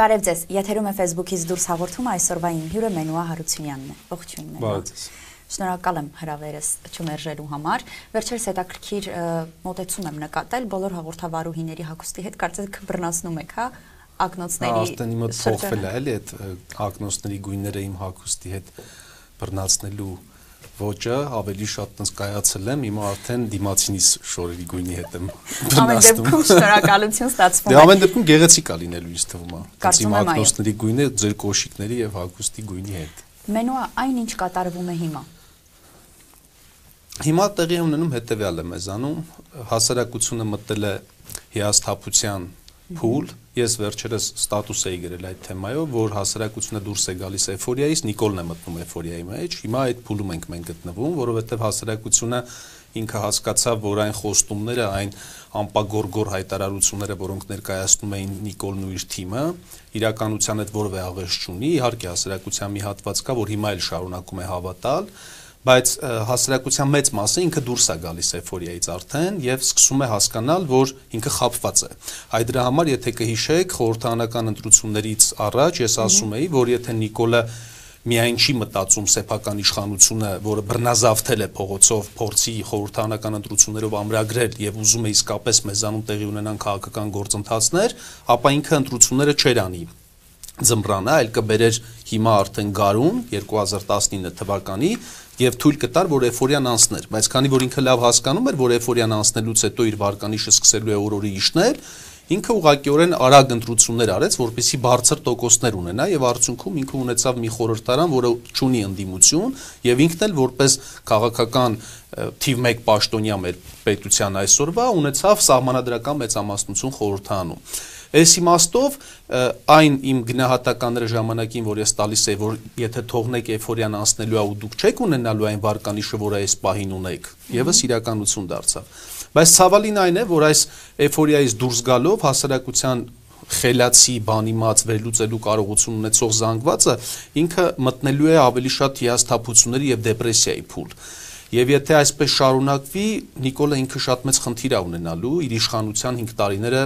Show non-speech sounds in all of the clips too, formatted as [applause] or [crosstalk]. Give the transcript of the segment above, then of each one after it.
Բարև ձեզ։ Եթերում է Facebook-ից դուրս հաղորդումը այսօրվա իմ հյուրը Մենուա Հարությունյանն է։ Ողջույն Մենուա։ Բարև ձեզ։ Շնորհակալ եմ հրավերս չմերժելու համար։ Վերջերս հետաքրքիր մոտեցում եմ նկատել բոլոր հաղորդավարուհիների հագուստի հետ, կարծես բռնացնում եք, հա, ակնոցների։ Արդեն իմը փոխվել է, էլի այդ ակնոցների գույները իմ հագուստի հետ բռնացնելու ոճը ավելի շատ տես կայացել եմ, հիմա արդեն դիմացինիս շորերի գույնի հետ եմ Ամեն դեպքում շնորհակալություն ստացվում է։ Դե ամեն դեպքում գեղեցիկ է լինելու ինձ թվում է։ Իմ ակնոցների գույնը ձեր կոշիկների եւ հագուստի գույնի հետ։ Մենուա այն ինչ կատարվում է հիմա։ Հիմա տեղի ունենում հետեւյալը մեզանում հասարակությունը մտել է հիասթափության փուլ, ես վերջերս ստատուս էի գրել այդ թեմայով, որ հասարակությունը դուրս է գալիս էֆորիայից, Նիկոլն է մտնում էֆորիայի մեջ։ Հիմա այդ փուլում ենք մենք գտնվում, որովհետև հասարակությունը ինքը հասկացավ, որ այն խոստումները, այն ամպագորգոր հայտարարությունները, որոնք ներկայացնում էին Նիկոլն ու իր թիմը, իրականության հետ որևէ աղերս չունի։ Իհարկե հասարակության մի հատված կա, որ հիմա էլ շարունակում է հավատալ, բայց հասարակության մեծ մասը ինքը դուրս է գալիս էֆորիայից արդեն եւ սկսում է հասկանալ, որ ինքը խապված է։ Այդ դրա համար, եթե կհիշեք, խորհրդանական ընտրություններից առաջ ես ասում էի, որ եթե Նիկոլը միայն չի մտածում սեփական իշխանությունը, որը բռնազավթել է փողոցով, փորձի խորհրդանական ընտրություններով ամրագրել եւ ուզում է իսկապես մեզանում տեղի ունենան քաղաքական գործընթացներ, ապա ինքը ընտրությունները չեր անի ձմռանը, այլ կբերեր հիմա արդեն գարուն 2019 թվականի եւ թույլ կտար, որ էֆորիան անցներ, բայց քանի որ ինքը լավ հասկանում էր, որ էֆորիան անցնելուց հետո իր վարկանիշը սկսելու է օրորի իշնել, ինքը ուղղակիորեն արագ ընտրություններ արեց, որպեսի բարձր տոկոսներ ունենա եւ արդյունքում ինքը ունեցավ մի խորհրդարան, որը ճունի ընդդիմություն եւ ինքն էլ որպես քաղաքական թիվ 1 պաշտոնյա մեր պետության այսօրվա ունեցավ սահմանադրական մեծամասնություն խորհրդանում։ Այս իմաստով այն իմ գնահատականները ժամանակին, որ ես տալիս եի, որ եթե թողնեք էֆորիան անցնելու է ու դուք չեք ունենալու այն վարկանիշը, որը այս պահին ունեք, եւս իրականություն դարձավ։ Բայց ցավալին այն է, որ այս էֆորիայից դուրս գալով հասարակության խելացի բանիմաց վերլուծելու կարողություն ունեցող զանգվածը ինքը մտնելու է ավելի շատ հիասթափությունների եւ դեպրեսիայի փուլ։ Եվ եթե այսպես շարունակվի, Նիկոլը ինքը շատ մեծ խնդիր է ունենալու իր իշխանության 5 տարիները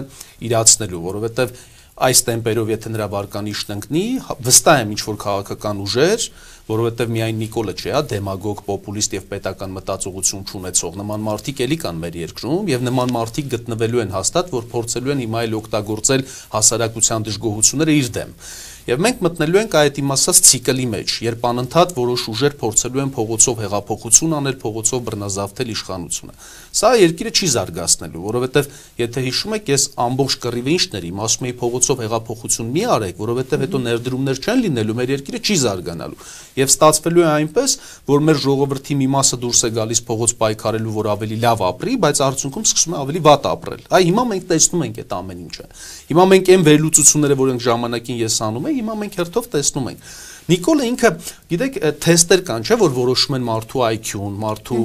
իրացնելու, որովհետև այս տեմպերով եթե նրա վարկանիշն ընկնի, վստահ եմ ինչ որ քաղաքական ուժեր, որովհետև միայն Նիկոլը չէ, հա, դեմագոգ, պոպուլիստ եւ պետական մտածողություն չունեցող նման մարդիկ էլի կան մեր երկրում եւ նման մարդիկ գտնվելու են հաստատ, որ փորձելու են հիմա էլ օգտագործել հասարակության դժգոհությունները իր դեմ։ Եվ մենք մտնելու ենք այդ իմ ասած ցիկլի մեջ, երբ անընդհատ որոշ ուժեր փորձելու են փողոցով հեղափոխություն անել, փողոցով բռնազավթել իշխանությունը։ Սա երկիրը չի զարգացնելու, որովհետև եթե հիշում եք, ես ամբողջ կռիվը ինչն էր իմ, ասում էի փողոցով հեղափոխություն մի արեք, որովհետև հետո ներդրումներ չեն լինելու, մեր երկիրը չի զարգանալու։ Եվ ստացվելու է այնպես, որ մեր ժողովրդի մի մասը դուրս է գալիս փողոց պայքարելու, որ ավելի լավ ապրի, բայց արդյունքում սկսում է ավելի վատ ապրել։ Այ հիմա մենք տեսնում ենք այդ ամեն ինչը։ Հիմա մենք այն վերլուծությունները, որոնք ժամանակին ես անում հիմա մենք հերթով տեսնում ենք։ Նիկոլը ինքը, գիտեք, թեստեր կան, չէ, որ որոշում են մարդու IQ-ն, մարդու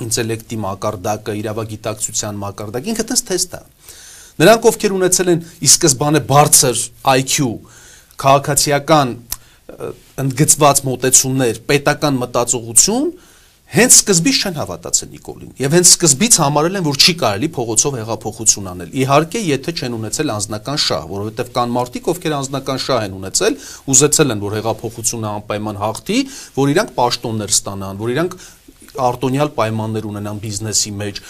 ինտելեկտի մակարդակը, իրավագիտակցության մակարդակը, ինքը տես թեստ է։ Նրանք ովքեր ունեցել են ի սկզբանե բարձր IQ, քաղաքացիական ընդգծված մոտեցումներ, պետական մտածողություն, հենց սկզբից չեն հավատացել Նիկոլին եւ հենց սկզբից համարել են որ չի կարելի փողոցով հեղափոխություն անել իհարկե եթե չեն ունեցել անձնական շահ որովհետեւ կան մարդիկ ովքեր անձնական շահ են ունեցել ուզեցել են որ հեղափոխությունը անպայման հաղթի որ իրանք պաշտոններ ստանան որ իրանք արտոնյալ պայմաններ ունենան բիզնեսի մեջ։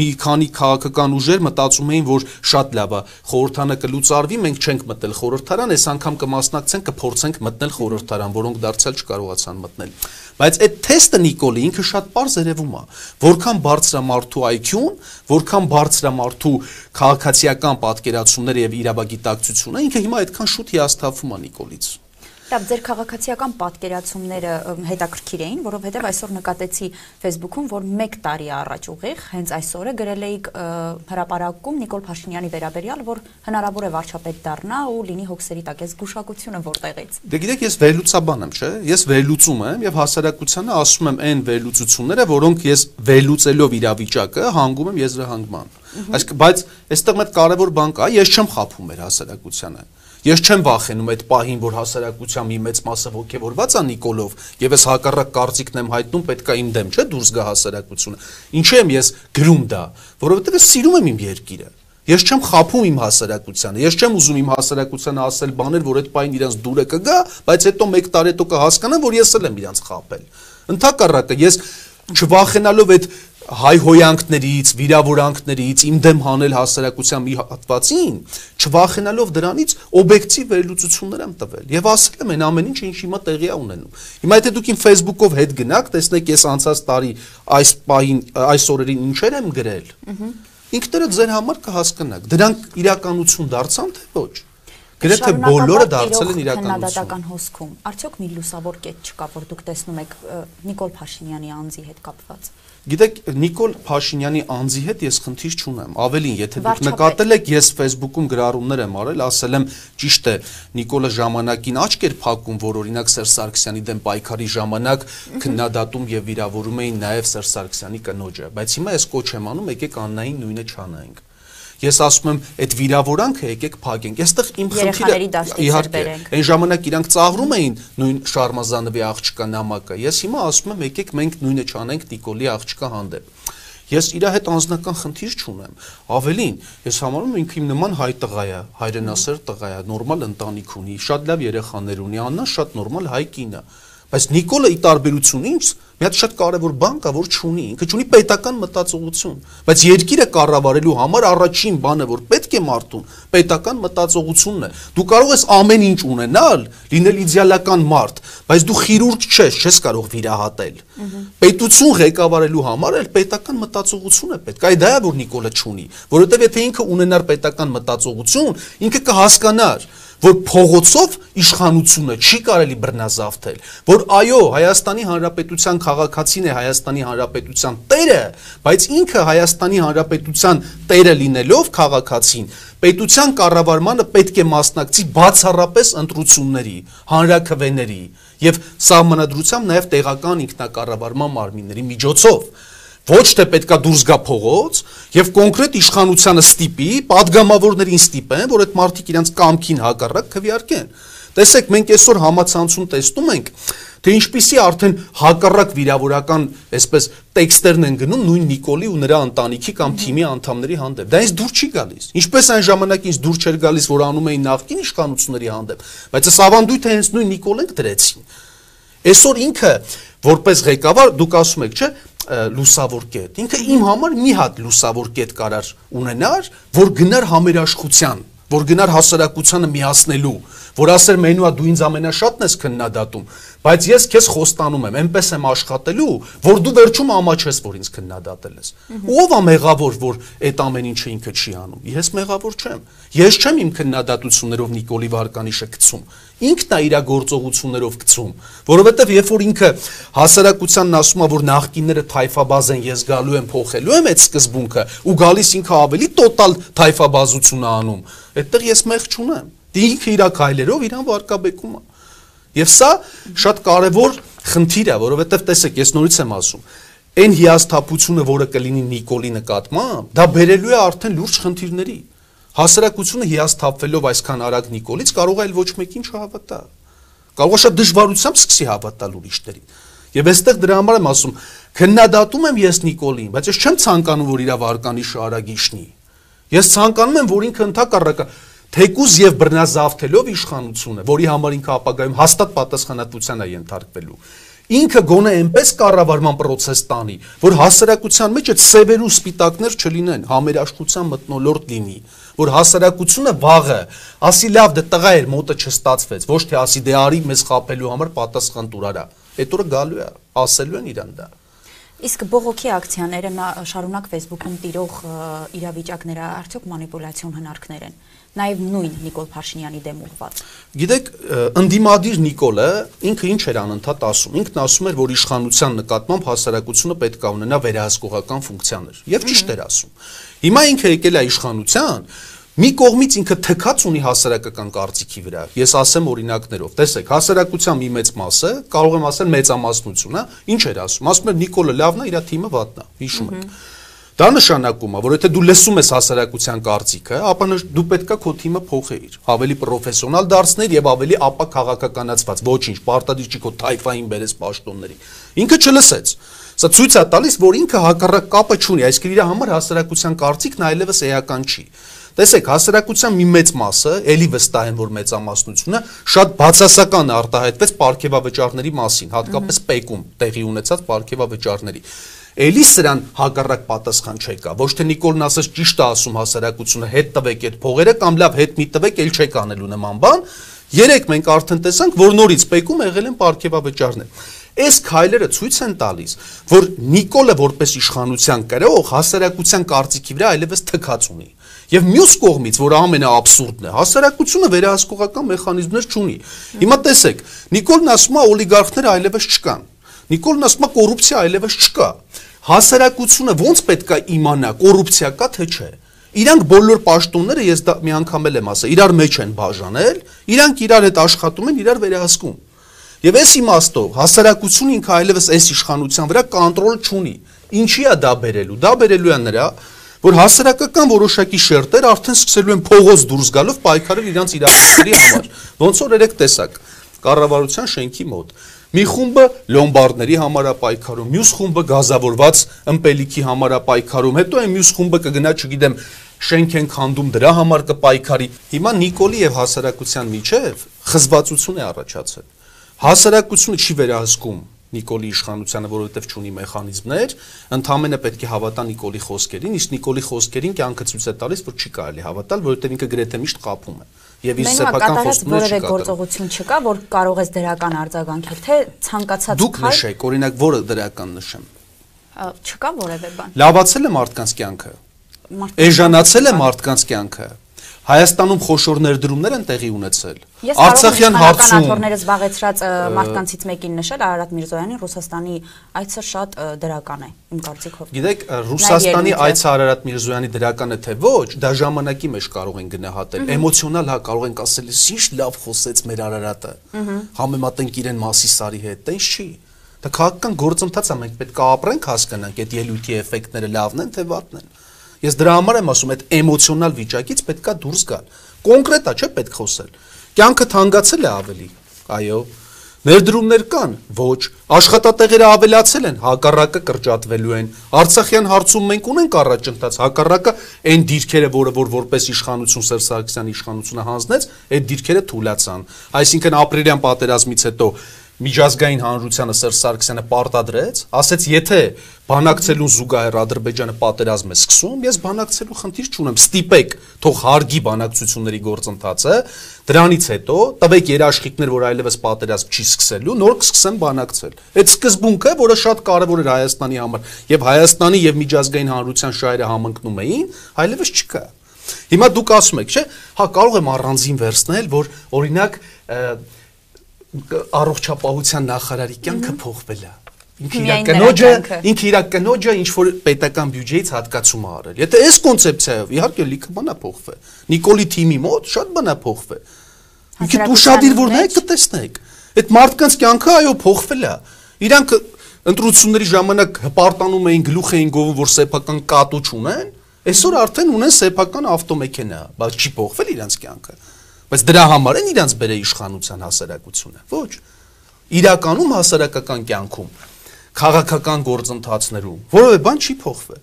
Մի քանի քաղաքական ուժեր մտածում էին, որ շատ լավ է, խորհրդանը կլուծարվի, մենք չենք մտել խորհրդարան, այս անգամ կմասնակցենք, կփորձենք մտնել խորհրդարան, որոնք դարձյալ չկարողացան մտնել։ Բայց այդ թեստը Նիկոլի ինքը շատ པարզ երևում է։ Որքան բարձր է մարդու IQ-ն, որքան բարձր է մարդու քաղաքացիական պատկերացումները եւ իրավագիտակցությունը, ինքը հիմա այդքան շուտ հիասթափվում է Նիկոլից։ Լավ, ձեր քաղաքացիական պատկերացումները հետաքրքիր էին, որովհետև այսօր նկատեցի Facebook-ում, որ 1 տարի առաջ ուղիղ, հենց այսօրը գրել էիք հրապարակում Նիկոլ Փաշինյանի վերաբերյալ, որ հնարավոր է վարչապետ դառնա ու լինի հոգսերի տակ։ Այս զգուշակությունը որտեղից։ Դե գիտեք, ես վերլուծաբան եմ, չէ՞։ Ես վերլուծում եմ եւ հասարակությանը ասում եմ այն վերլուծությունները, որոնք ես վերլուծելով իրավիճակը հանգում եմ եզրահանգման։ Այսինքն, բայց այստեղ մեծ կարևոր բան կա, ես չեմ խափում մեր հասարակությանը Ես չեմ վախենում այդ պահին, որ հասարակության մի մեծ մասը ողջևորված է Նիկոլով, եւ ես հակառակ կարծիքն եմ հայտնում, պետքա իմ դեմ, չէ, դուրս գա հասարակությունը։ Ինչու եմ ես գրում դա, որովհետեւ ես սիրում եմ իմ երկիրը։ Ես չեմ խափում իմ հասարակությանը։ Ես չեմ ուզում իմ հասարակությանը ասել բաներ, որ այդ պայն իրենց դուրը կգա, բայց հետո 1 տարի հետո կհասկանան, որ ես էլ եմ իրենց խափել։ Ընթակառակը ես չվախենալով այդ հայհոյանքներից, վիրավորանքներից իմ դեմ հանել հասարակության մի հատվածին, չվախենալով դրանից օբյեկտիվ վերլուծություններ եմ տվել եւ ասել եմ այն ամեն ինչ ինչ հիմա տեղի է ունենում։ Հիմա եթե դուք իմ Facebook-ով հետ գնաք, տեսնեք ես անցած տարի այս պահին այս օրերին ինչեր եմ գրել։ Ինքներդ ձեր համար կհասկանաք։ Դրանք իրականություն դարձան թե ոչ։ Գրեթե բոլորը դարձել են իրականություն։ Քննադատական հոսքում արդյոք մի լուսավոր կետ չկա, որ դուք տեսնում եք Նիկոլ Փաշինյանի անձի հետ կապված։ Գիտեք, Նիկոլ Փաշինյանի անձի հետ ես խնդիր չունեմ։ Ավելին, եթե դուք նկատել եք, ես Facebook-ում գրառումներ եմ արել, ասել եմ, ճիշտ է, Նիկոլը ժամանակին աչք էր փակում, որ օրինակ Սերժ Սարգսյանի դեմ պայքարի ժամանակ քննադատում եւ վիրավորում էին նաեւ Սերժ Սարգսյանի կնոջը, բայց հիմա ես կոչ եմ անում, եկեք Աննային նույնը չանենք։ Ես ասում եմ, այդ վիրավորանքը եկեք փակենք։ Այստեղ իմ խնդիրը իհարկե, այն ժամանակ իրանք ծաղրում էին նույն Շարմազանովի աղջկա նամակը։ Ես հիմա ասում եմ, եկեք մենք նույնը չանենք Նիկոլի աղջկա հանդեպ։ Ես իր հետ անձնական խնդիր չունեմ։ Ավելին, ես համարում եմ ինքը իմ նման հայ տղա է, հայրենասեր տղա է, նորմալ ընտանիք ունի, շատ լավ երեխաներ ունի, Աննան շատ նորմալ հայ կին է։ Բայց Նիկոլը ի տարբերություն ինձ մի հատ շատ կարևոր բան կա, որ չունի, ինքը չունի պետական մտածողություն, բայց երկիրը կառավարելու համար առաջին բանը, որ պետք է մարդուն, պետական մտածողությունն է։ Դու կարող ես ամեն ինչ ունենալ, լինել իդեալական մարդ, բայց դու խիրուրգ չես, չես կարող վիրահատել։ Պետություն ղեկավարելու համար էլ պետական մտածողություն է պետք։ Այ դա է որ Նիկոլը չունի, որովհետև եթե ինքը ունենար պետական մտածողություն, ինքը կհասկանար, որ փողոցով իշխանությունը չի կարելի բռնազավթել, որ այո, Հայաստանի Հանրապետության քաղաքացին է Հայաստանի Հանրապետության տերը, բայց ինքը Հայաստանի Հանրապետության տերը լինելով քաղաքացին, պետության կառավարմանը պետք է մասնակցի բացառապես ընտրությունների, հանրակրվեների եւ սահմանադրությամբ նաեւ տեղական ինքնակառավարման մարմինների միջոցով ոչ թե պետքա դուրս գա փողոց եւ կոնկրետ իշխանությանը ստիպի, падգամավորներին ստիպեն, որ այդ մարդիկ իրենց կամքին հակառակ քվիարկեն։ Տեսեք, մենք այսօր համացանցում տեսնում ենք, թե ինչպիսի արդեն հակառակ վիրավորական, այսպես տեքստերն են գնում նույն Նիկոլի ու նրա ընտանիքի կամ թիմի անդամների հանդեպ։ Դա ինձ դուր չի գալիս։ Ինչպես այն ժամանակ ինձ դուր չէր գալիս, որ անում էին նախկին իշխանությունների հանդեպ, բայց այս ավանդույթը հենց նույն Նիկոլենք դրեցին։ Այսօր ինքը որպես ղեկավար դուք ասում եք, չէ՞, լուսավոր կետ։ Ինքը իմ համար մի հատ լուսավոր կետ կարար ունենար, որ գնար համերաշխության, որ գնար հասարակությանը միացնելու, որ ասեր մենուա դու ինձ ամենաշատն ես քննադատում, բայց ես քեզ խոստանում եմ, այնպես եմ աշխատելու, որ դու վերջում ամաչես, որ ինձ քննադատել ես։ Ո՞վ է մեղավոր, որ այդ ամեն ինչը ինքը չի անում։ Ես մեղավոր չեմ։ Ես չեմ իմ քննադատություններով Նիկոլի Վարկանիշը գցում։ Ինքն է իր գործողություններով գցում, որովհետև երբ որ ինքը հասարակությանն ասում է, որ նախկինները թայֆաբազ են, ես գալու եմ փոխելու եմ այդ սկզբունքը, ու գալիս ինքը ավելի տոտալ թայֆաբազություն է անում, այդտեղ ես մեղ չունեմ։ Դե ինքը իր քայլերով իրան վարկաբեկում է։ Եվ սա շատ կարևոր խնդիր է, որովհետև տեսեք, ես նորից եմ ասում, այն հիասթափությունը, որը կլինի Նիկոլի նկատմամբ, դա բերելու է արդեն լուրջ խնդիրների։ Հասարակությունը հիասթափվելով այսքան արագ Նիկոլից կարող է այլ ոչ մեկին չհավատա։ Կարող է շատ դժվարությամբ սկսի հավատալ ուրիշներին։ Եվ այստեղ դրա համար եմ ասում, քննադատում եմ ես Նիկոլին, բայց ես չեմ ցանկանում, որ իր վարկանիշը արագ իշնի։ Ես ցանկանում եմ, որ ինքը ընդհակառակը թեկուզ եւ բռնազավթելով իշխանությունը, որի համար ինքը ապագայում հաստատ պատասխանատվության է ենթարկվելու։ Ինքը գոնե այնպես կառավարման process տանի, որ հասարակության մեջ այդ սևեր ու սպիտակներ չլինեն, համերաշխության մտնոլորտ լինի, որ հասարակությունը վաղը ասի լավ դե տղա էր մոտը չստացվեց, ոչ թե ասի դե արի մեզ խապելու համար պատասխան տուր արա։ Այդ օրը գալու է, ասելու են իրան դա։ Իսկ բողոքի ակցիաները շարունակ Facebook-ում տիրող իրավիճակները արդյոք մանիպուլյացիոն հնարքներ են նաև նույն Նիկոլ Փաշինյանի դեմ ուղված։ Գիտեք, ընդդիմադիր Նիկոլը ինքը ինչ էր անընդհատ ասում։ Ինքն ասում էր, որ իշխանության նկատմամբ հասարակությունը պետք է ունենա վերահսկողական ֆունկցիաներ։ Եվ ճիշտ էր ասում։ Հիմա ինքը եկել է իշխանության, մի կողմից ինքը թքած ունի հասարակական կարծիքի վրա։ Ես ասեմ օրինակներով։ Տեսեք, հասարակության մի մեծ մասը, կարող եմ ասել մեծամասնություն, հա, ինչ էր ասում։ Ասում էր Նիկոլը լավն է, իր թիմը վատն է։ Հիշում եք։ Դա նշանակում է, որ եթե դու լսում ես հասարակության կարծիքը, ապա դու պետքա քո թիմը փոխեիր, ավելի պրոֆեսիոնալ դարձնել եւ ավելի ապա քաղաքականացված, ոչինչ, պարտադիր չի քո թայֆային բերես պաշտոնների։ Ինքը չլսեց։ Սա ցույց է տալիս, որ ինքը հակառակ կապը չունի, այսինքն իր համար հասարակության կարծիքն այլևս էական չի։ Տեսեք, հասարակության մի մեծ մասը, ելի վստահ են, որ մեծամասնությունը շատ բացասական արտահայտվեց ապարքեվավճարների մասին, հատկապես ՊԵԿ-ում տեղի ունեցած ապարքեվավճարների։ Էլի սրան հակառակ պատասխան չեկա։ Ոչ թե Նիկոլն ասես ճիշտ է ասում հասարակությունը, հետ տվեք այդ փողերը կամ լավ հետ մի տվեք, ել չեք անելու նման բան։ Երեք մենք արդեն տեսանք, որ նորից ՊԵԿ-ում եղել են ապարքեվավճարներ։ Այս քայլերը ցույց են տալիս, որ Նիկոլը որպես իշխանության կրող հասարակության կարծիքի վրա այլևս թքած ունի։ Եվ մյուս կողմից, որ ամենաաբսուրդն է, հասարակությունը վերահսկողական մեխանիզմներ չունի։ Հիմա տեսեք, Նիկոլն ասում է օլիգարխները այլևս չկան։ Նիկոլն ասում է կոռուպցիա այլևս չկա։ Հասարակությունը ո՞նց պետք է իմանա, կոռուպցիա կա թե չէ։ Իրանք բոլոր պաշտոնները ես դա մի անգամ եմ ասա, իրար մեջ են բաժանել, իրանք իրար հետ աշխատում են, իրար վերահսկում։ Եվ այս իմաստով հասարակությունը ինքը այլևս այս իշխանության վրա կոնտրոլ չունի։ Ինչի է դա բերելու։ Դա բերելու է նրա, որ հասարակական որոշակի շերտեր արդեն սկսելու են փողոց դուրս գալով պայքարել իրանց իրավունքների համար։ Ոնց որ երեք տեսակ կառավարության շենքի մոտ։ Մի խումբը լոմբարդների համար է պայքարում, մյուս խումբը գազավորված ըմպելիքի համար է պայքարում, հետո այն մյուս խումբը կգնա, չգիտեմ, շենք են քանդում դրա համար կպայքարի։ Հիմա Նիկոլի եւ հասարակության միջև խզվածություն է առաջացել հասարակությունը չի վերահսկում Նիկոլի իշխանությանը, որովհետև չունի մեխանիզմներ, ընդհանրապես պետք է հավատա Նիկոլի խոսքերին, իսկ Նիկոլի խոսքերին կյանքը ցույց է տալիս, որ չի կարելի հավատալ, որովհետև ինքը գրեթե միշտ կապում է։ Եվ իր սեփական խոստումները չկա։ գործողություն չկա, որ կարող ես դրական արձագանքել, թե ցանկացած Դուք նշեք, օրինակ, որը դրական նշեմ։ Չկա որևէ բան։ Լավացել է մարդկանց կյանքը։ Էժանացել է մարդկանց կյանքը Հայաստանում խոշոր ներդրումներ են տեղի ունեցել։ Արցախյան հարցում աթորները զբաղեցրած մարդկանցից մեկին նշել Արարատ Միրզոյանի Ռուսաստանի այցը շատ դրական է իմ կարծիքով։ Գիտեք, Ռուսաստանի այցը Արարատ Միրզոյանի դրական է թե ոչ, դա ժամանակի մեջ կարող են գնահատել։ Էմոցիոնալ հա կարող ենք ասել, ինչ լավ խոսեց մեր Արարատը։ Համեմատենք իրեն Մասիսարի հետ, ինչ չի։ Դա քաղաքական գործընթաց է, մենք պետք է ապրենք, հասկանանք այդ ելույթի էֆեկտները լավն են թե վատն են։ Ես դրա համար եմ ասում, այդ էմոցիոնալ վիճակից պետքա դուրս գալ։ Կոնկրետ է, չէ՞ պետք խոսել։ Կյանքը թանկացել է ավելի։ Այո։ Ներդրումներ կան, ոչ, աշխատատեղերը ավելացել են, հակառակը կրճատվելու են։ Արցախյան հարցում մենք ունենք առաջընթաց, հակառակը այն դիրքերը, որը որ որպես իշխանություն Սերժ Սարգսյանի իշխանությունը հանձնեց, այդ դիրքերը թուլացան։ Այսինքն ապրիլյան պատերազմից հետո միջազգային հանրությանը Սերժ Սարգսյանը պարտադրեց, ասեց, եթե բանակցելուն զուգահեռ Ադրբեջանը պատերազմ է սկսում, ես բանակցելու խնդիր չունեմ, ստիպեք, թող հարգի բանակցությունների գործընթացը, դրանից հետո տվեք երաշխիքներ, որ այլևս պատերազմ չի սկսելու, նոր կսկսեն բանակցել։ Այդ սկզբունքը, որը շատ կարևոր էր Հայաստանի համար, եւ Հայաստանի եւ միջազգային հանրության շահերը համընկնում էին, այլևս չկա։ Հիմա դուք ասում եք, չէ՞, հա կարող եմ առանձին վերցնել, որ օրինակ առողջապահության նախարարի կյանքը փոխվել է ինքը իր կնոջը ինքը իր կնոջը ինչ որ պետական բյուջեից հատկացում է արել եթե այս կոնցեպցիայով իհարկե լիքը բանա փոխվե նիկոլի թիմի մոտ շատ բանա փոխվե ինքը ուշադիր որ նայեք կտեսնեք այդ մարդկանց կյանքը այո փոխվել է իրանք ընտրությունների ժամանակ հպարտանում էին գլուխ էին գովում որ սեփական կատու չունեն այսօր արդեն ունեն սեփական ավտոմեքենա բայց չի փոխվել իրանց կյանքը Բայց դրա համար են իրանց բերե իշխանության հասարակությունը։ Ոչ։ Իրականում հասարակական կյանքում քաղաքական գործընթացներում որևէ բան չի փոխվել։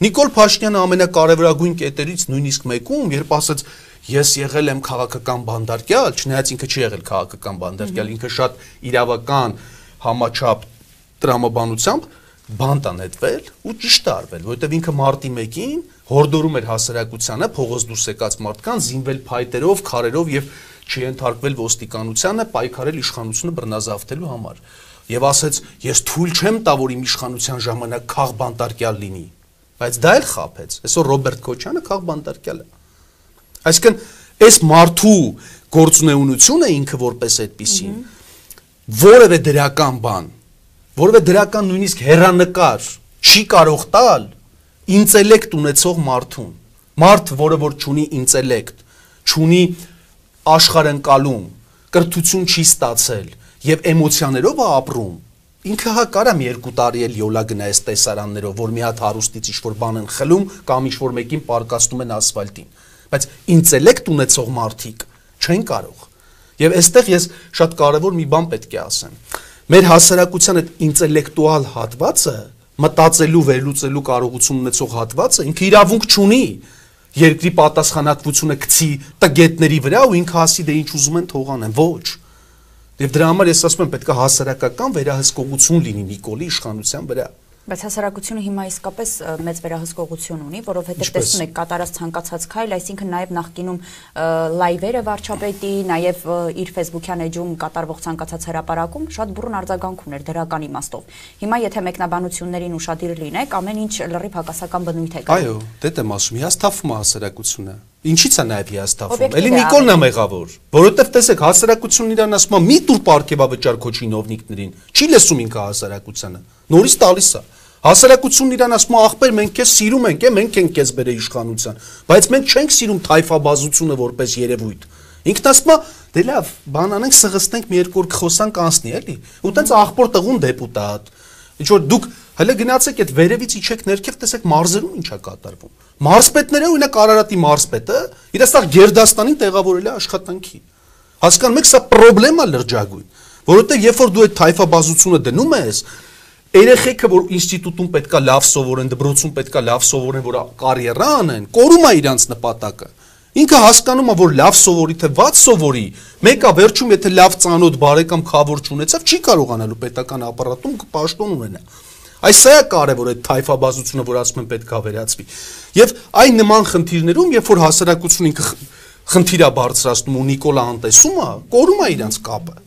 Նիկոլ Փաշինյանը ամենակարևորագույն կետերից նույնիսկ մեկում, երբ ասաց ես եղել եմ քաղաքական բանդարկյալ, չնայած ինքը չի եղել քաղաքական բանդարկյալ, ինքը շատ իրավական համաչափ տրամաբանությամբ բանտ անետվել ու ճիշտ արվել, որովհետև ինքը մարտի 1-ին հորդորում էր հասարակությանը փողոց դուրս եկած մարդկան զինվել փայտերով, քարերով եւ չընթարկվել ոստիկանությանը, պայքարել իշխանությունը բռնազավթելու համար։ Եվ ասեց, ես թույլ չեմ տա, որ իմ իշխանության ժամանակ խաղ բանտարկյալ լինի։ Բայց դա էլ խափեց։ Այսօր Ռոբերտ Քոչյանը խաղ բանտարկյալ է։ Այսինքն, այս մարդու գործունեությունը ինքը որպես այդպեսին որևէ դրական բան, որևէ դրական նույնիսկ հերանեկար չի կարող տալ ինտելեկտ ունեցող մարդուն։ Մարդ, որը որ ճունի ինտելեկտ, ճունի աշխարհընկալում, կրթություն չի ստացել եւ էմոցիաներով է ապրում, ինքը հա կարամ երկու տարի էլ յոլա գնա այս տեսարաններով, որ մի հատ հարուստից ինչ-որ բան են խլում կամ ինչ-որ մեկին պարկասնում են ասֆալտին։ Բայց ինտելեկտ ունեցող մարդիկ չեն կարող։ Եվ այստեղ ես շատ կարևոր մի բան պետք է ասեմ։ Մեր հասարակության այդ ինտելեկտուալ հատվածը մտածելու, վերլուծելու կարողություն ունեցող հատվածը ինքը իրավունք չունի երկրի պատասխանատվությունը գցի տգետների վրա ու ինքը ասի դե ինչ ուզում են թողանեն ոչ Եվ դրա համար ես ասում եմ պետք է հասարակական վերահսկողություն լինի Նիկոլի իշխանության վրա։ Բայց հասարակությունը հիմա իսկապես մեծ վերահսկողություն ունի, որովհետև տեսնում եք կատարած ցանկացած քայլ, այսինքն նաև նախկինում լայվերը վարչապետի, նաև իր Facebook-յան էջում կատարվող ցանկացած հրապարակում շատ բուրըն արձագանք ուներ դրական իմաստով։ Հիմա եթե մեկնաբանություններին ուշադիր լինեք, ամեն ինչ լրիվ հակասական բնույթ է գալու։ Այո, դե դեմ ասում, հիասթափվում է հասարակությունը։ Ինչի՞ց է նաև հիասթափվում։ Էլի Նիկոլն է մեղավոր, որովհետև տեսեք հասարակությունն իրան ասում է՝ մի տուր պարկեվավճար քո չինովնիկներին։ Չի լսում ինքը հասարակությանը։ Նորից տալիս է։ Հասարակությունն իրան ասում է ախպեր մենք քեզ սիրում ենք, է մենք ենք քեզ բերել իշխանության, բայց մենք չենք սիրում թայֆաբազությունը որպես երևույթ։ Ինքն ասում է դե լավ, բան անենք սղստենք մի երկու օր խոսանք անցնի, էլի։ Ու տենց ախպոր տղուն դեպուտատ։ Ինչ որ դուք հələ գնացեք այդ վերևից իջեք ներքև, տեսեք մարզերում ինչա կատարվում։ Մարզպետները օրինակ Արարատի մարզպետը իր ասա Գերդաստանին տեղավորել է աշխատանքի։ Հասկանում եք, սա խնդրեմա լրջագույն, որովհետեւ երբ որ դու այդ թայֆաբազությունը դնում ես, Երեխեքը, որ ինստիտուտում պետքա լավ սովորեն, դպրոցում պետքա լավ սովորեն, որ կարիերա անեն, կորում է իրանց նպատակը։ Ինքը հասկանում է, որ լավ սովորի թե վատ սովորի, մեկը վերջում եթե լավ ծանոթ բարեկամ խավոր չունեցավ, չի կարողանալու պետական ապարատում պաշտոն ունենա։ Այս սա է կարևոր այդ թայֆաբազությունը, որ ասում են պետքա վերացվի։ Եվ այն նման խնդիրներում, երբ որ հասարակությունը ինքը խնդիրա բարձրացնում ու Նիկոլա անտեսում է, կորում է իրանց կապը։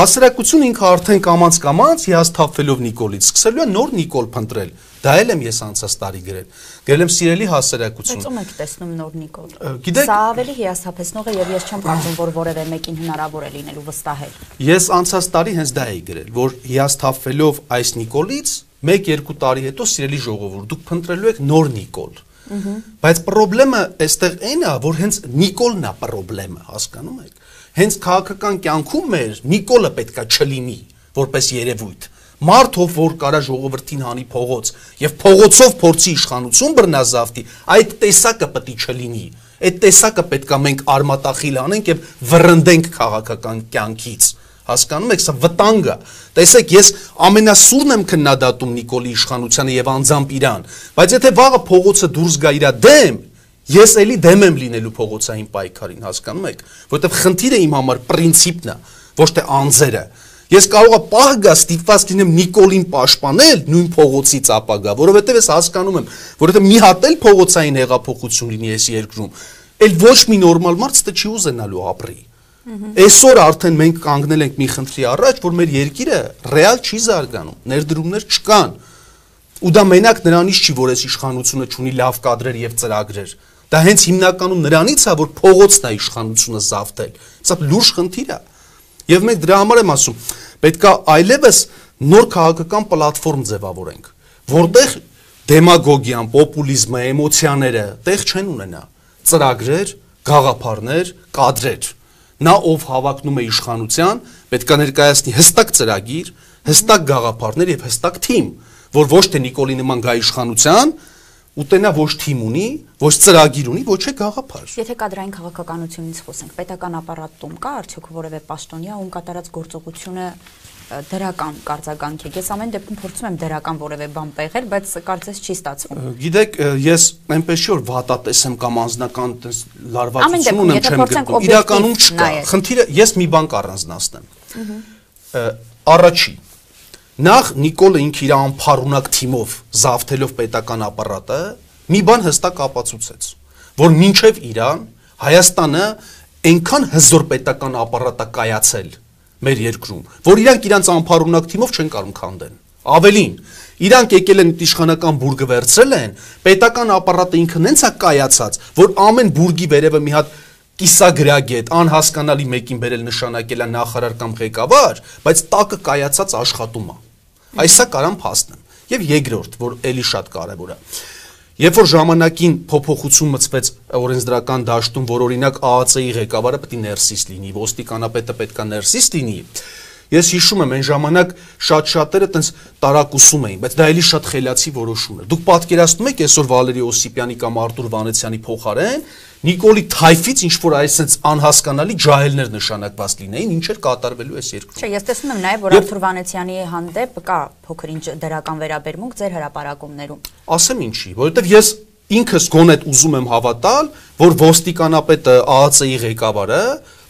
Հասարակությունը ինքը արդեն կամած կամած հիասթափվելով Նիկոլից սկսելու է նոր Նիկոլ փնտրել։ Դա էլ եմ ես անցած տարի գրել։ Գրել եմ սիրելի հասարակություն։ Բայց ում եք տեսնում նոր Նիկոլ։ Գիտեք, սա ավելի հիասթափեցնող է եւ ես չեմ կարծում, որ որևէ մեկին հնարավոր է լինելու վստահել։ Ես անցած տարի հենց դա էի գրել, որ հիասթափվելով այս Նիկոլից 1-2 տարի հետո սիրելի ժողովուրդ, դուք փնտրելու եք նոր Նիկոլ։ Բայց խնդրեմը այստեղ այն է, որ հենց Նիկոլն է խնդրեմը, հասկանում եք հենց քաղաքական կյանքում մեր Նիկոլը պետքա չլինի որպես երևույթ մարդով որ կարա ժողովրդին հանի փողոց եւ փողոցով փորձի իշխանություն բռնազավթի այդ տեսակը պետք չլինի այդ տեսակը պետքա մենք արմատախիլ անենք եւ վռնդենք քաղաքական կյանքից հասկանում եք սա վտանգ է տեսեք ես ամենասուրն եմ քննադատում Նիկոլի իշխանությանը եւ անձամբ իրան բայց եթե վաղը փողոցը դուրս գա իրա դեմ Ես էլի դեմ եմ լինելու փողոցային պայքարին, հասկանում եք, որովհետև խնդիրը իմ համար պրինցիպն է, ոչ թե անձերը։ Ես կարող եմ պահ գա ստիպված լինեմ Նիկոլին պաշտպանել նույն փողոցից ապագա, որովհետև ես հասկանում եմ, որովհետև մի հատ էլ փողոցային հեղափոխություն լինի այս երկրում, էլ ոչ մի նորմալ մարդ ստը չի ուզենալու ապրի։ Այսօր արդեն մենք կանգնել ենք մի խնդրի առաջ, որ մեր երկիրը ռեալ չի զարգանում, ներդրումներ չկան։ Ու դա մենակ նրանից չի, որ այս իշխանությունը ունի լավ կադրեր եւ ծրագրեր։ Դա հենց հիմնականում նրանից է, որ փողոցն է իշխանությունը զավթել։ Սա լուրջ խնդիր է։ Եւ մենք դրա համար եմ ասում, պետքա այլևս նոր քաղաքական պլատֆորմ ձևավորենք, որտեղ դեմագոգիան, պոպուլիզմը, էմոցիաները տեղ չեն ունենա։ Ծրագրեր, գաղափարներ, կադրեր։ Նա ով հավակնում է իշխանության, պետքա ներկայացնի հստակ ծրագիր, հստակ գաղափարներ եւ հստակ թիմ, որ ոչ թե Նիկոլի նման գա իշխանության, ուտենա ոչ թիմ ունի, ոչ ծրագիր ունի, ոչ է գաղափար։ Եթե կադրային քաղաքականությունից խոսենք, պետական ապարատում կա արդյոք որևէ պաշտոնյա, ում կատարած գործողությունը դրական կարձագանք է։ Ես ամեն դեպքում փորձում եմ դրական որևէ բան պեղել, բայց կարծես չի ստացվում։ Գիտեք, ես այնպես չի որ վատատես եմ կամ անձնական տես լարվածություն ունեմ չեմ գրում։ Իրականում չկա։ Խնդիրը ես մի բան կառանձնացնեմ։ Առաջի Նախ Նիկոլը ինքը իր անփառունակ թիմով զավթելով պետական ապարատը մի բան հստակ ապացուցեց, որ մինչև Իրան Հայաստանը այնքան հզոր պետական ապարատա կայացել մեր երկրում, որ իրանք իրանց անփառունակ թիմով չեն կարող քանդեն։ Ավելին, իրանք եկել են իշխանական բուրգը վերցրել են, պետական ապարատը ինքը նենց է կայացած, որ ամեն բուրգի վերևը մի հատ կիսագրագետ, անհասկանալի մեկին բերել նշանակել է նախարար կամ ղեկավար, բայց տակը կայացած աշխատում է։ Այսա կարամ փաստեմ։ Եվ երկրորդ, որ ելի շատ կարևոր է։ Երբ որ ժամանակին փոփոխություն մցվեց օրենսդրական դաշտում, որ օրինակ ԱԱՑ-ի ղեկավարը պետք է ներսիս լինի, ոստիկանապետը պետք է ներսիս լինի, Ես հիշում եմ այն ժամանակ շատ-շատերը տենց տարակուսում էին, բայց դա էլի շատ խելացի որոշում էր։ Դուք պատկերացնում եք այսօր Վալերի Օսիպյանի կամ Արտուր Վանեցյանի փոխարեն Նիկոլի թայֆից ինչ որ այսպես անհասկանալի ջահելներ նշանակված լինեին, ինչ էր կատարվելու այս երկրում։ Չէ, ես տեսնում եմ նաև որ Արթուր Վանեցյանի հանդեպ կա փոքր-ինչ դրական վերաբերմունք ձեր հրաապարակումներում։ Ասեմ ինչի, որովհետև ես ինքս գոնե ուզում եմ հավատալ, որ ոստիկանապետը ԱԱՑ-ի ղեկավարը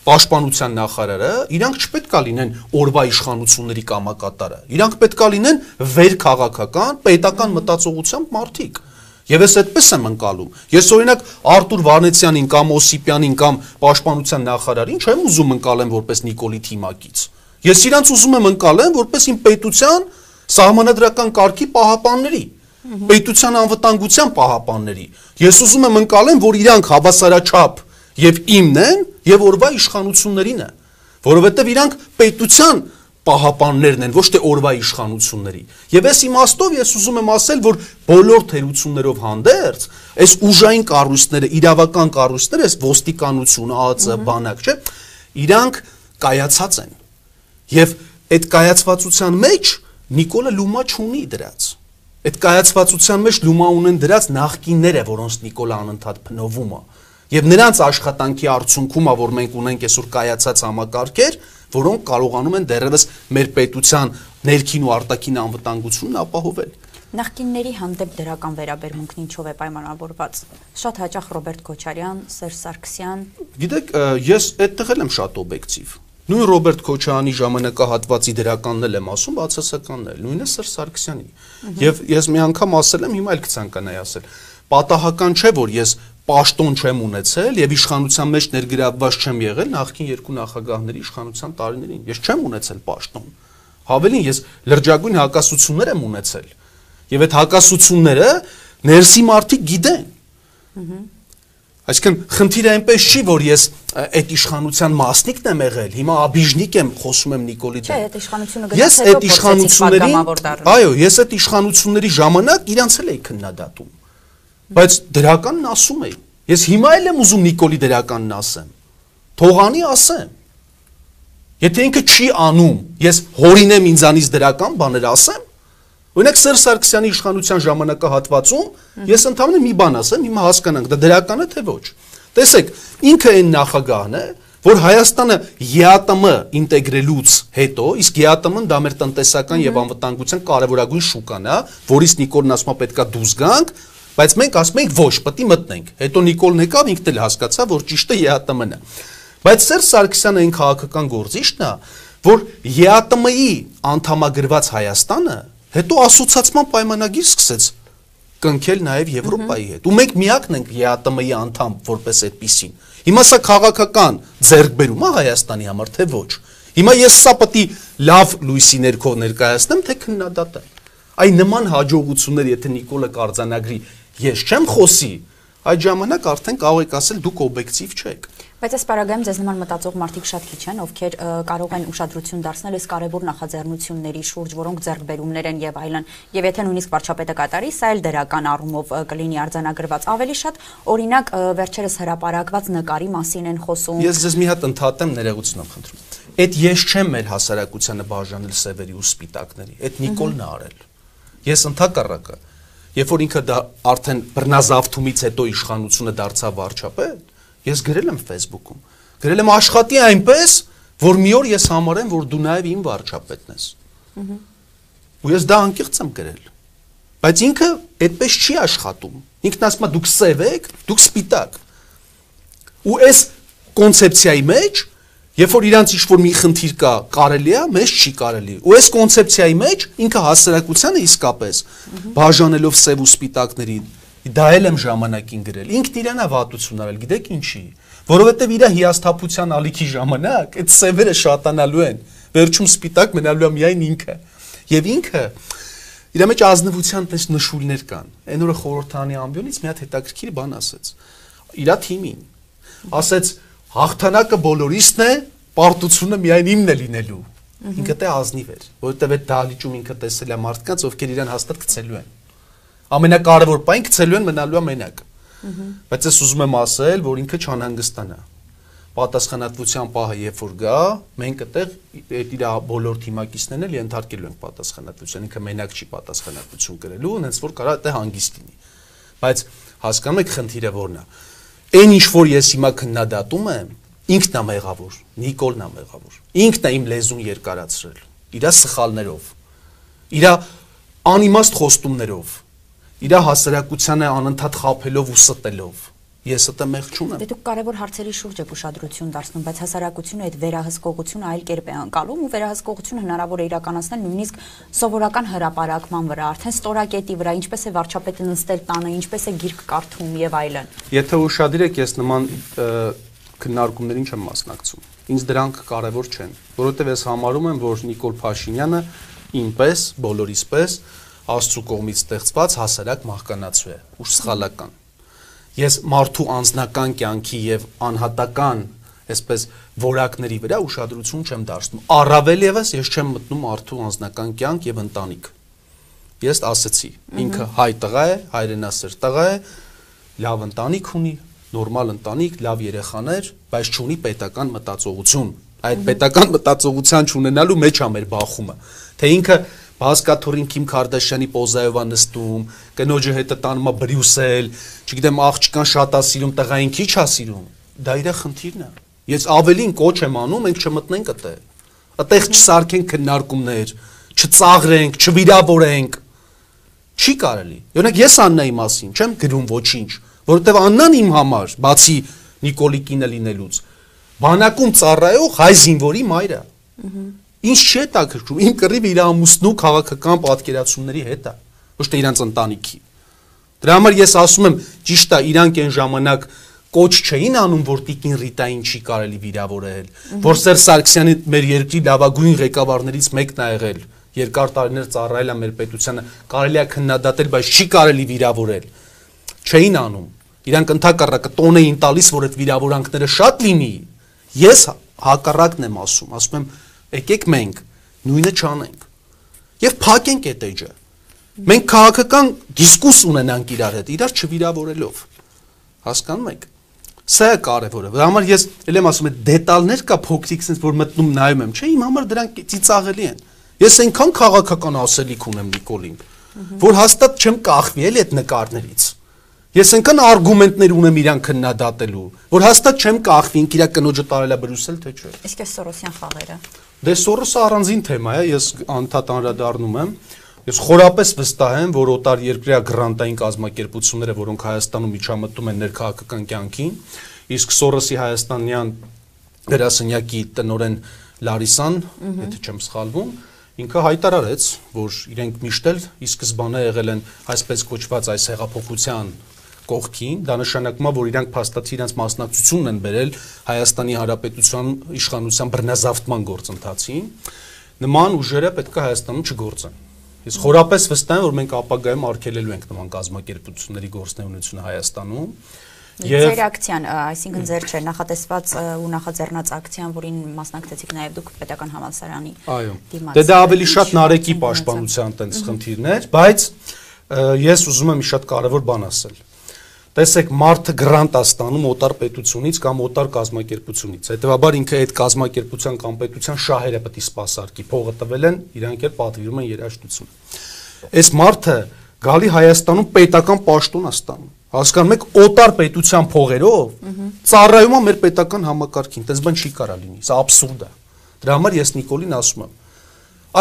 պաշտպանության նախարարը, իրանք չպետքա լինեն օրվա իշխանությունների կամակատարը։ Իրանք պետքա լինեն վեր քաղաքական, պետական մտածողությամբ մարդիկ։ Եվ ես այդպես եմ ընկալում։ Ես օրինակ Արտուր Վարնեցյանին կամ Օսիպյանին կամ Պաշտպանության նախարարին չեմ ուզում ընկալեմ որպես Նիկոլի թիմակից։ Ես իրանց ուզում եմ ընկալեմ որպես իմ պետության սահմանադրական կարգի պահապանների, պետության անվտանգության պահապանների։ Ես ուզում եմ ընկալեմ, որ իրանք հավասարաչափ եւ իմն են եւ օրվա իշխանություններին է, որովհետեւ իրանք պետության պահապաններն են, ոչ թե օրվա իշխանությունների։ Եվ այս իմաստով ես ուզում եմ ասել, որ բոլոր թերություններով հանդերձ, այս ուժային կառույցները, իրավական կառույցները, այս ոստիկանությունը, ԱԱՑ, բանակ, չէ, իրանք կայացած են։ Եւ այդ կայացվածության մեջ Նիկոլը լումա չունի դրած։ Այդ կայացվածության մեջ լումա ունեն դրած նախկինները, որոնց Նիկոլը անընդհատ փնովում է։ Եվ նրանց աշխատանքի արդյունքում է, որ մենք ունենք այսօր կայացած համակարգեր, որոնք կարողանում են դեռևս մեր պետության ներքին ու արտաքին անվտանգությունն ապահովել։ Նախկինների հանդեպ դրական վերաբերմունքն ինչով է պայմանավորված։ Շատ հաճախ Ռոբերտ Քոչարյան, Սերժ Սարգսյան։ Գիտեք, ես այդտեղ եմ շատ օբյեկտիվ։ Նույն Ռոբերտ Քոչարյանի ժամանակահատվածի դրականն եմ ասում, բացասականն էլ, նույնը Սերժ Սարգսյանի։ Եվ ես մի անգամ ասել եմ, հիմա էլ կցանկանայի ասել։ Պատահական չէ, որ ես պաշտոն չեմ ունեցել եւ իշխանության մեջ ներգրավված չեմ եղել նախկին երկու նախագահների իշխանության տարիներին։ Ես չեմ ունեցել պաշտոն։ Հավելին ես լրջագույն հակասություններ եմ ունեցել։ Եվ այդ հակասությունները ներսի մարդիկ գիտեն։ Այսինքն խնդիրը այնպես չի, որ ես այդ իշխանության մասնիկն եմ եղել, հիմա աբիժնիկ եմ, խոսում եմ Նիկոլի դեմ։ Չէ, այդ իշխանությունը գնաց հետո իշխանությունների, այո, ես այդ իշխանությունների ժամանակ իրանց էլ էի քննադատում բայց դրականն ասում էի։ Ես հիմա էլ եմ ուզում Նիկոլի դրականն ասեմ։ Թողանի ասեմ։ Եթե ինքը չի անում, ես հորինեմ ինձանից դրական բաներ ասեմ։ Օրինակ Սերժ Սարգսյանի իշխանության ժամանակահատվածում ես ընդհանրապես մի բան ասեմ, հիմա հասկանանք, դա դրական է թե ոչ։ Տեսեք, ինքը այն նախագահն է, որ Հայաստանը ԵԱՏՄ ինտեգրելուց հետո, իսկ ԵԱՏՄ-ն դա մեր տնտեսական եւ անվտանգության կարևորագույն շուկան է, որից Նիկոլն ասում է պետքա դուրս գանք, Բայց մենք ասում ենք ոչ, պետք է մտնենք։ Հետո Նիկոլն եկավ, ինքն էլ հասկացավ, որ ճիշտը ԵԱՏՄ-ն է։ Բայց Սերժ Սարգսյանը այն քաղաքական գործիչն է, որ ԵԱՏՄ-ի անդամագրված Հայաստանը հետո ասոցիացման պայմանագիր սկսեց կնքել նաև Եվրոպայի հետ։ Ու մենք միակն ենք ԵԱՏՄ-ի անդամ որպես այդպեսին։ Հիմա սա քաղաքական ձեռքբերում է Հայաստանի համար, թե ոչ։ Հիմա ես սա պետք է լավ լույսի ներքո ներկայացնեմ, թե քննադատեմ։ Այ նման հաջողություններ, եթե Նիկոլը կարձանագրի ես չեմ խոսի, այդ ժամանակ արդեն կարող եք ասել դուք օբյեկտիվ չեք։ Բայց այս պարագայում ձեզ նման մտածող մարդիկ շատ քիչ են, ովքեր կարող են ուշադրություն դարձնել այս կարևոր նախաձեռնությունների շուրջ, որոնք ձեռքբերումներ են եւ այլն։ Եվ եթե նույնիսկ վարչապետը կատարի, սա էլ դրական առումով կլինի արձանագրված։ Ավելի շատ օրինակ վերջերս հրապարակված նկարի մասին են խոսում։ Ես ձեզ մի հատ ընդհատեմ ներեգուցն եմ խնդրում։ Այդ ես չեմ մեր հասարակությանը բաժանել սևերի ու սպիտակների։ Այդ Նիկոլն է արել։ Ես ընդհակառակը Երբ որ ինքը դա արդեն բռնազավթումից հետո իշխանությունը դարձավ վարչապետ, ես գրել եմ Facebook-ում։ Գրել եմ աշխատի այնպես, որ մի օր ես համարեմ, որ դու նաև իմ վարչապետն ես։ Ու ես դա անկեղծ եմ գրել։ Բայց ինքը այդպես չի աշխատում։ Ինքն ասում է դուք սև եք, դուք սպիտակ։ Ու այս կոնցեպցիայի մեջ Երբ որ իրանց ինչ որ մի խնդիր կա, կարելի է, մեզ չի կարելի։ Ու այս կոնցեպցիայի մեջ ինքը հասարակությանը իսկապես բաժանելով սև ու սպիտակների դա էլ եմ ժամանակին գրել։ Ինքն իրանա վատություն արել, գիտեք ինչի։ Որովհետև իր հիասթափության ալիքի ժամանակ այդ սևերը շատանալու են։ Վերջում սպիտակ մնալու է միայն ինքը։ Եվ ինքը իր մեջ ազնվության պես նշույլներ կան։ Այն օրը խորհրդանի ամբիոնից մի հատ հետաքրքիր բան ասեց։ Իրա թիմին ասեց հաղթանակը բոլորիցն է, պարտությունը միայն իմն է լինելու։ Ինքը դե ազնիվ էր, որովհետև այդ դահլիճում ինքը տեսել է մարդկանց, ովքեր իրան հաստատ գցելու են։ Ամենակարևոր բան գցելու են մնալու է մենակ։ Բայց ես ուզում եմ ասել, որ ինքը չանհանգստանա պատասխանատվության պահը երբ որ գա, մենք այդտեղ այդ իր բոլոր թիմակիցներն էլ ենթարկելու ենք պատասխանատվության, ինքը մենակ չի պատասխանատվություն կրելու, հենց որ կարա այդտեղ հանգիստ լինի։ Բայց հասկանում եք խնդիրը որն է։ Այն ինչ որ ես հիմա քննադատում եմ, ինքն է մեղավոր, Նիկոլն է մեղավոր։ Ինքն է իմ լեզուն երկարացրել։ Իրա սխալներով։ Իրա անիմաստ խոստումներով։ Իրա հասարակությանը անընդհատ խափելով ու ստելով ես ըտը մեղ չունեմ։ Դե դուք կարևոր հարցերի շուրջ եք ուշադրություն դարձնում, բայց հասարակությունը այդ վերահսկողությունը այլ կերպ է անցալում ու վերահսկողությունը հնարավոր է իրականացնել նույնիսկ սովորական հրաապարակման վրա, արդեն ստորակետի վրա, ինչպես է վարչապետը նստել տանը, ինչպես է գիրք կարդում եւ այլն։ Եթե ուշադիր եք, ես նման քննարկումներին չեմ մասնակցում։ Ինձ դրանք կարևոր չեն, որովհետեւ ես համարում եմ, որ Նիկոլ Փաշինյանը ինպես, բոլորիս պես Աստծո կողմից ստեղծված հասարակ մահկանացու է, ուշ սխալական ես մարդու անձնական կյանքի եւ անհատական այսպես որակների վրա ուշադրություն չեմ դարձնում։ Առավել եւս ես չեմ մտնում մարդու անձնական կյանք եւ ընտանիք։ Ես ասացի, ինքը հայ տղա է, հայրենասեր տղա է, լավ ընտանիք ունի, նորմալ ընտանիք, լավ երեխաներ, բայց չունի պետական մտածողություն։ Այդ պետական մտածողության չունենալու մեջ ա մեր բախումը։ Թե ինքը Բասկաթորին Քիմ Քարդաշյանի պոզայով է նստում, կնոջը հետը տանում է Բրյուսել, չգիտեմ աղջկան շատ է սիրում, տղային քիչ է սիրում։ Դա իր խնդիրն է։ Ես ավելին կոչ եմ անում, մենք չմտնենք այդտեղ։ Այդտեղ չսարքենք քննարկումներ, չծաղրենք, չվիրավորենք։ Չի կարելի։ Օրինակ ես Աննայի մասին չեմ գրում ոչինչ, որովհետև Աննան իմ համար, բացի Նիկոլի կինը լինելուց, բանակում ծառայող հայ զինվորի մայր Ինչ չի հետաքրքրում, իմ կռիվը իր ամուսնու քաղաքական պատկերացումների հետ է, ոչ թե իրանց ընտանիքի։ Դրա համար ես ասում եմ, ճիշտ է, իրանք այն ժամանակ կոչ չէին անում, որ Տիկին Ռիտային չի կարելի վիրավորել, որ Սերժ Սարգսյանը մեր երկրի լավագույն ղեկավարներից մեկն է եղել, երկար տարիներ ծառայել է մեր պետությանը, կարելի է քննադատել, բայց չի կարելի վիրավորել։ Չէին անում։ Իրանք ընդհակառակը տոն էին տալիս, որ այդ վիրավորանքները շատ լինի։ Ես հակառակն եմ ասում, ասում եմ եկեք մենք նույնը չանենք եւ փակենք այդ էջը մենք քաղաքական դիսկուս ունենանք իրար հետ իրար չվիրավորելով հասկանում եք սա է կարևորը դրա համար ես ել եմ ասում եմ դետալներ կա փոքրիկ sense որ մտնում նայում եմ չէ իմ համար դրանք ծիծաղելի են ես այնքան քաղաքական ասելիք ունեմ Նիկոլին որ հաստատ չեմ կախվի էլ այդ նկարներից Ես այնքան արգումենտներ ունեմ իրան քննադատելու, որ հաստատ չեմ կախվի ինք իր կնոջը տարելա Բրյուսել թե չէ։ Իսկ այս Սորոսյան խաղերը։ Դե Սորոսը առանձին թեմա է, ես անդադ անդրադառնում եմ։ Ես խորապես վստահ եմ, որ օտար երկրյա գրանտային կազմակերպությունները, որոնք Հայաստանում միջամտում են ներքաղաքական կյանքին, իսկ Սորոսի հայաստանյան գրասենյակի տնորեն Լարիսան, եթե չեմ սխալվում, ինքը հայտարարեց, որ իրենք միշտ էլ ի սկզբանե եղել են այսպես կոչված այս հեղափոխության կողքին, դա նշանակում է, որ իրանք փաստացի իրենց մասնակցությունն են բերել Հայաստանի Հանրապետության իշխանության բռնազավթման գործընթացին, նման ուժերը պետք է Հայաստանում չգործեն։ Ես խորապես վստահ եմ, որ մենք ապագայում արգելելու ենք նման կազմակերպությունների գործնեունությունը Հայաստանում։ Եվ ձեր ակցիան, այսինքն ձեր չէ, նախատեսված ու նախաձեռնած ակցիան, որին մասնակցեցիք նաև դուք պետական համալսարանի դիմաց։ Դե դա ավելի շատ Նարեկի պաշտպանության տենց խնդիրներ, բայց ես ուզում եմ մի շատ կարևոր բան ասել տեսեք մարդը գրանտ է ստանում օտար պետությունից կամ օտար կազմակերպությունից հետեւաբար ինքը այդ կազմակերպության կամ պետության շահերը պետք է սпасարկի փողը տվել են իրանք էլ պատվիրում են երաշխիությունը այս մարդը գալի Հայաստանում պետական պաշտոն է ստանում հասկանում եք օտար պետության փողերով ծառայում է մեր պետական համակարգին տես բան չի կարա լինի սա աբսուրդ է դրա համար ես Նիկոլին ասում եմ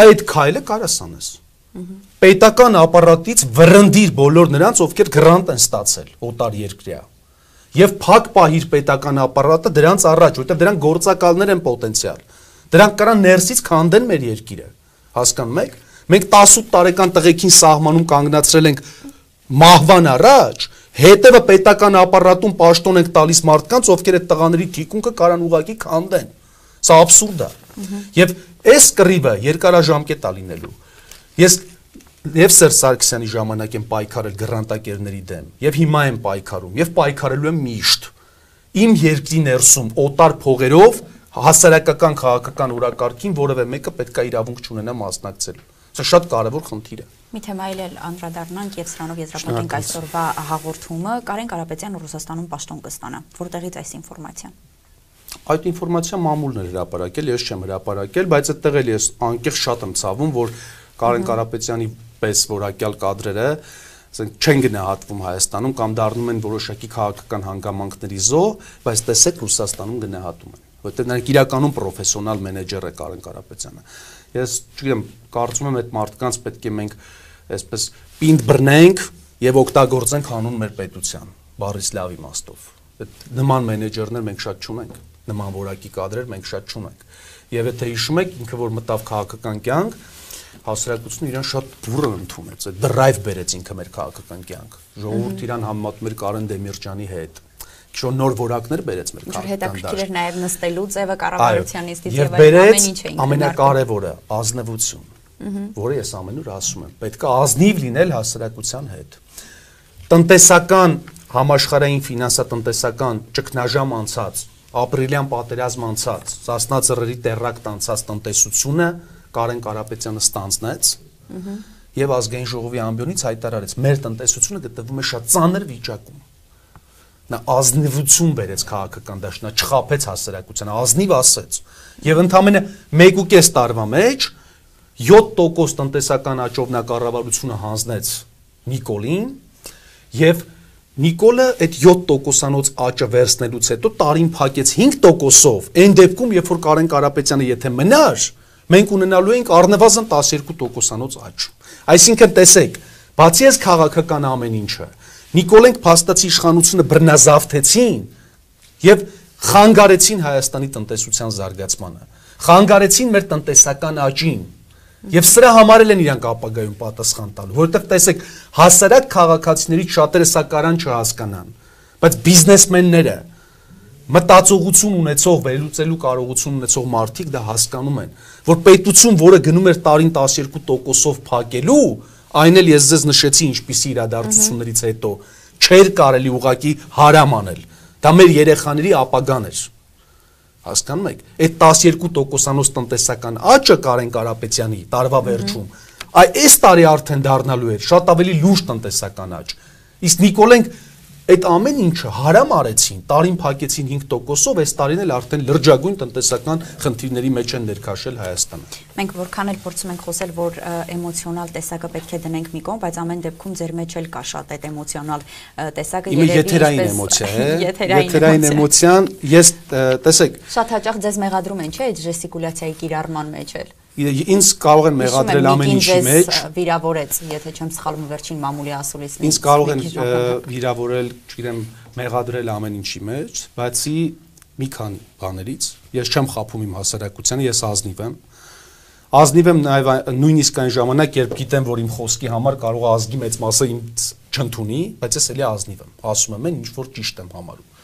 այդ քայլը կարաս անես պետական ապարատից վրընդիր բոլոր նրանց, ովքեր գրանտ են ստացել օտար երկրյա։ Եվ փակ պահիր պետական ապարատը դրանց առաջ, որտեղ դրանք գործակալներ են պոտենցիալ։ Դրանք կարան ներսից քանդեն մեր երկիրը։ Հասկանում եք։ Մենք 18 տարեկան տղեկին սահմանում կանգնացրել ենք մահվան առաջ, հետևը պետական ապարատում պաշտոն ենք տալիս մարդկանց, ովքեր այդ տղաների թիկունքը կարան ուղակի քանդեն։ Սա աբսուրդ է։ Եվ այս կռիվը երկարաժամկետ է լինելու Ես եւ Սերժ Սարգսյանի ժամանակ եմ պայքարել գրանտակերների դեմ եւ հիմա եմ պայքարում եւ պայքարելու եմ միշտ իմ երկրի ներսում օտար փողերով հասարակական քաղաքական օրակարգին որևէ մեկը պետք է իրավունք չունենա մասնակցել սա շատ կարևոր խնդիր է Մի թեմայել էլ անդրադառնանք եւ սրանով եզրափակենք այսօրվա հաղորդումը Կարեն Կարապետյան Ռուսաստանում պաշտոն կստանա որտեղից այս ինֆորմացիան Այդ ինֆորմացիա մամուլն է հրապարակել, ես չեմ հրապարակել, բայց այդտեղ էլ ես անկեղծ շատ եմ ցավում, որ Կարեն Կարապետյանի պես որակյալ կադրերը ասենք չեն գնահատվում Հայաստանում կամ դառնում են որոշակի քաղաքական հանգամանքների զոհ, բայց տեսեք Ռուսաստանում գնահատում են, որովհետև նրանք իրականում պրոֆեսիոնալ մենեջեր է Կարեն Կարապետյանը։ Ես չգիտեմ, կարծում եմ այդ մարդկանց պետք է մենք այսպես պինդ բռնենք եւ օգտագործենք հանուն մեր պետության, բառից լավ իմաստով։ Այդ նման մենեջերներ մենք շատ չունենք, նման որակի կադրեր մենք շատ չունենք։ Եվ եթե հիշում եք, ինքը որ մտավ քաղաքական կյանք, հասարակությունը իրան շատ բուրըն ընդունեց, այդ դրայվ բերեց ինքը մեր քաղաքական կյանք։ Ժողովուրդ իրան համեմատում էր Կարեն Դեմիրճյանի հետ շո նոր որակներ բերեց մեր քաղաքական դաշտ։ Հետաքրքիր էր նաև նստելու ձևը կառավարությանից եւ ամեն ինչ էին։ Ամենակարևորը ազնվություն, որը ես ամենուր ասում եմ, պետք է ազնիվ լինել հասարակության հետ։ Տնտեսական համաշխարհային ֆինանսատնտեսական ճգնաժամ անցած, ապրիլյան պատերազմ անցած, Սասնա-ծռերի տերակտ անցած տնտեսությունը Կարեն Կարապետյանը ստանձնեց եւ ազգային ժողովի ամբիոնից հայտարարեց. Մեր տնտեսությունը գտնվում է շատ ծանր վիճակում նա ազնիվություն բերեց քաղաքական դաշտ, նա չխափեց հասարակությանը, ազնիվ ասեց։ Եվ ընդամենը 1.5 տարվա մեջ 7% տնտեսական աճով նա կառավարությունը հանձնեց Նիկոլին եւ Նիկոլը այդ 7%-անոց աճը վերցնելուց հետո տարին փակեց 5%-ով։ Այն դեպքում, երբ որ Կարեն Կարապետյանը եթե մնար, մենք ունենալու ենք առնվազն 12%-անոց աճ։ Այսինքն տեսեք, բացի այս քաղաքական ամեն ինչը, Նիկոլենք փաստացի իշխանությունը բռնազավթեցին եւ խանգարեցին Հայաստանի տնտեսության զարգացմանը։ Խանգարեցին մեր տնտեսական աճին։ Եվ սրա համար էլ են իրանք ապագայում պատասխան տալու, որովհետև տեսեք, հասարակ քաղաքացիներից շատերը սա կարան չհասկանան, բայց բիզնեսմենները, մտածողություն ունեցող, վերլուծելու կարողություն ունեցող մարդիկ դա հասկանում են, որ պետություն, որը գնում էր տարին 12%-ով փակելու, այն էլ ես ձեզ նշեցի ինչպիսի իրադարձություններից հետո, չէր կարելի ուղակի հարամ անել։ Դա մեր երեխաների ապագան էր։ Հասկանում եք։ Այդ 12%-անոց տնտեսական աճը Կարեն Կարապետյանի տարվա վերջում, այ այս տարի արդեն դառնալու էր շատ ավելի լուրջ տնտեսական աճ։ Իսկ Նիկոլենք Այդ ամեն ինչը հարամ արեցին, տարին փակեցին 5%-ով, այս տարին էլ արդեն լրջագույն տնտեսական խնդիրների մեջ են ներքաշել Հայաստանը։ Մենք որքան էլ փորձում ենք խոսել, որ էմոցիոնալ տեսակը պետք է դնենք մի կողմ, բայց ամեն դեպքում ձեր մեջ էլ կա շատ այդ էմոցիոնալ տեսակը երևի եթերային էմոցիա է, [laughs] եթերային էմոցիան, ես տեսեք, շատ հաճախ ձեզ մեղադրում են, չէ՞, այդ ժեստիկուլյացիայի կիրառման մեջ էլ ինձ կարող են մեղադրել ամեն ինչի մեջ վիրավորեց եթե չեմ սխալվում վերջին մամուլի ասուլիսն ինձ կարող են վիրավորել չգիտեմ մեղադրել ամեն ինչի մեջ բացի մի քանի բաներից ես չեմ խափում իմ հասարակությանը ես ազնիվ եմ ազնիվ եմ նաև նույնիսկ այն ժամանակ երբ գիտեմ որ իմ խոսքի համար կարող է ազգի մեծ մասը ինձ չընդունի բայց ես էլի ազնիվ եմ ասում եմ ինչ որ ճիշտ եմ համարում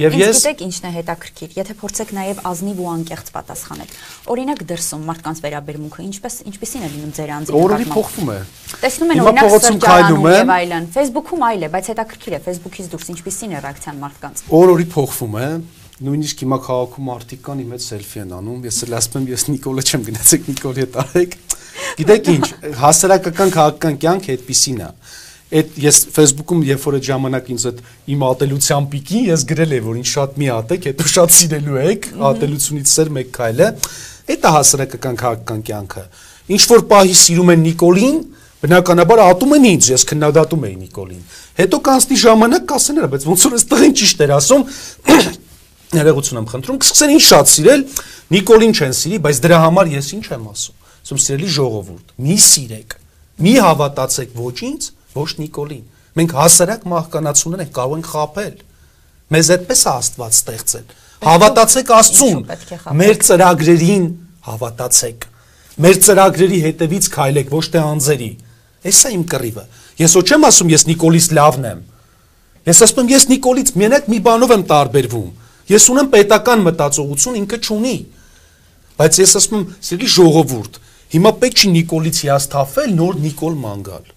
Եվ ես գիտեք ինչն է հետաքրքիր, եթե փորձեք նաև ազնիվ ու անկեղծ պատասխանել։ Օրինակ դրսում մարդկանց վերաբերմունքը ինչպես ինչպեսին է լինում ձեր անձի նկատմամբ։ Օրը փոխվում է։ Տեսնում են օրինակ սրճարանում եւ այլն։ Facebook-ում այլ է, բայց հետաքրքիր է Facebook-ից դուրս ինչպեսին է ռեակցիան մարդկանց։ Օր-օրի փոխվում է նույնիսկ հիմա քաղաքում արտիկ կան իմ հետ սելֆի են անում ես էլ ասում եմ ես Նիկոլը չեմ գնացեք Նիկոլի հետ արեք գիտեք ինչ [laughs] հասարակական քաղաքական կյանքը այդպեսին է այդ ես Facebook-ում երբ որ այդ ժամանակ ինձ այդ իմ ատելության պիկին ես գրել եմ որ ինձ շատ մի ատեք, հետո շատ սիրելու եք, ատելությունից սեր մեկ քայլը։ Դա հասարակական քաղաքական կյանքը։ Ինչ որ պահի սիրում են Նիկոլին, բնականաբար ատում են ինձ, ես քննադատում էի Նիկոլին։ Հետո կանցնի ժամանակ կասեն հրա, բայց ոնց որ այս տղին ճիշտ էր ասում, [clears throat] ներողություն եմ խնդրում, կսկսեն ինձ շատ սիրել, Նիկոլին չեն սիրի, բայց դրա համար ես ինչ եմ ասում։ Ասում սիրելի ժողովուրդ, մի սիրեք, մի հավատացեք ոչ ինձ, ոչ Նիկոլին։ Մենք հասարակ մահկանացուներ ենք կարող ենք խապել։ Մեզ այդպես է Աստված ստեղծել։ Հավատացեք Աստծուն։ Մեր ծրագրերին հավատացեք։ Մեր ծրագրերի հետևից քայլեք, ոչ թե անձերի։ Էսա իմ կռիվը։ Ես ոչ չեմ ասում ես Նիկոլից լավն եմ։ Ես ասում եմ ես Նիկոլից մենակ մի բանով եմ տարբերվում։ Ես ունեմ պետական մտածողություն, ինքը չունի։ Բայց ես ասում եմ, սիրելի ժողովուրդ, հիմա պետք չի Նիկոլից հիասթափվել, նոր Նիկոլ մանգալ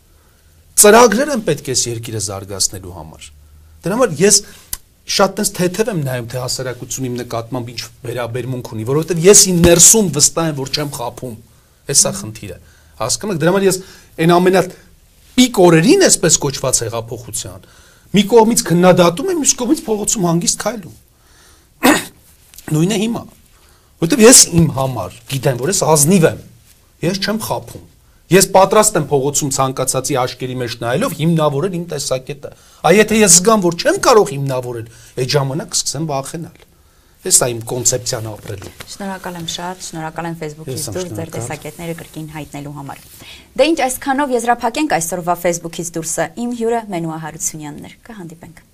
ծրագրեր են պետք է երկիրը զարգացնելու համար։ Դրա համար ես շատ տես թեթև եմ նայում թե հասարակություն իմ նկատմամբ ինչ վերաբերմունք ունի, որովհետև ես ին ներսում վստահ եմ, որ չեմ խափում։ Հեսա խնդիրը։ Հասկանում եք, դրա համար ես այն ամենա պիկ օրերին էսպես կոչված հեղափոխության մի կողմից քննադատում եմ, մյուս կողմից փողոցում հանգիստ քայլում։ [coughs] Նույնը հիմա։ Որտեվ ես իմ համար գիտեմ, որ ես ազնիվ եմ։ Ես չեմ խափում։ Ես պատրաստ եմ փողոցում ցանկացածի աշկերի մեջ նայելով հիմնավորել իմ տեսակետը։ Այ եթե ես զգամ, որ չեմ կարող հիմնավորել, այդ ժամանակ կսկսեմ վախենալ։ Էս իմ կոնցեպցիան ապրելու։ Շնորհակալ եմ շատ, շնորհակալ եմ Facebook-ից դուրս ձեր տեսակետները կրկին հայտնելու համար։ Դե ինչ այսքանով եզրափակենք այսօրվա Facebook-ից դուրսը։ Իմ հյուրը Մենուա Հարությունյանն էր։ Կհանդիպենք։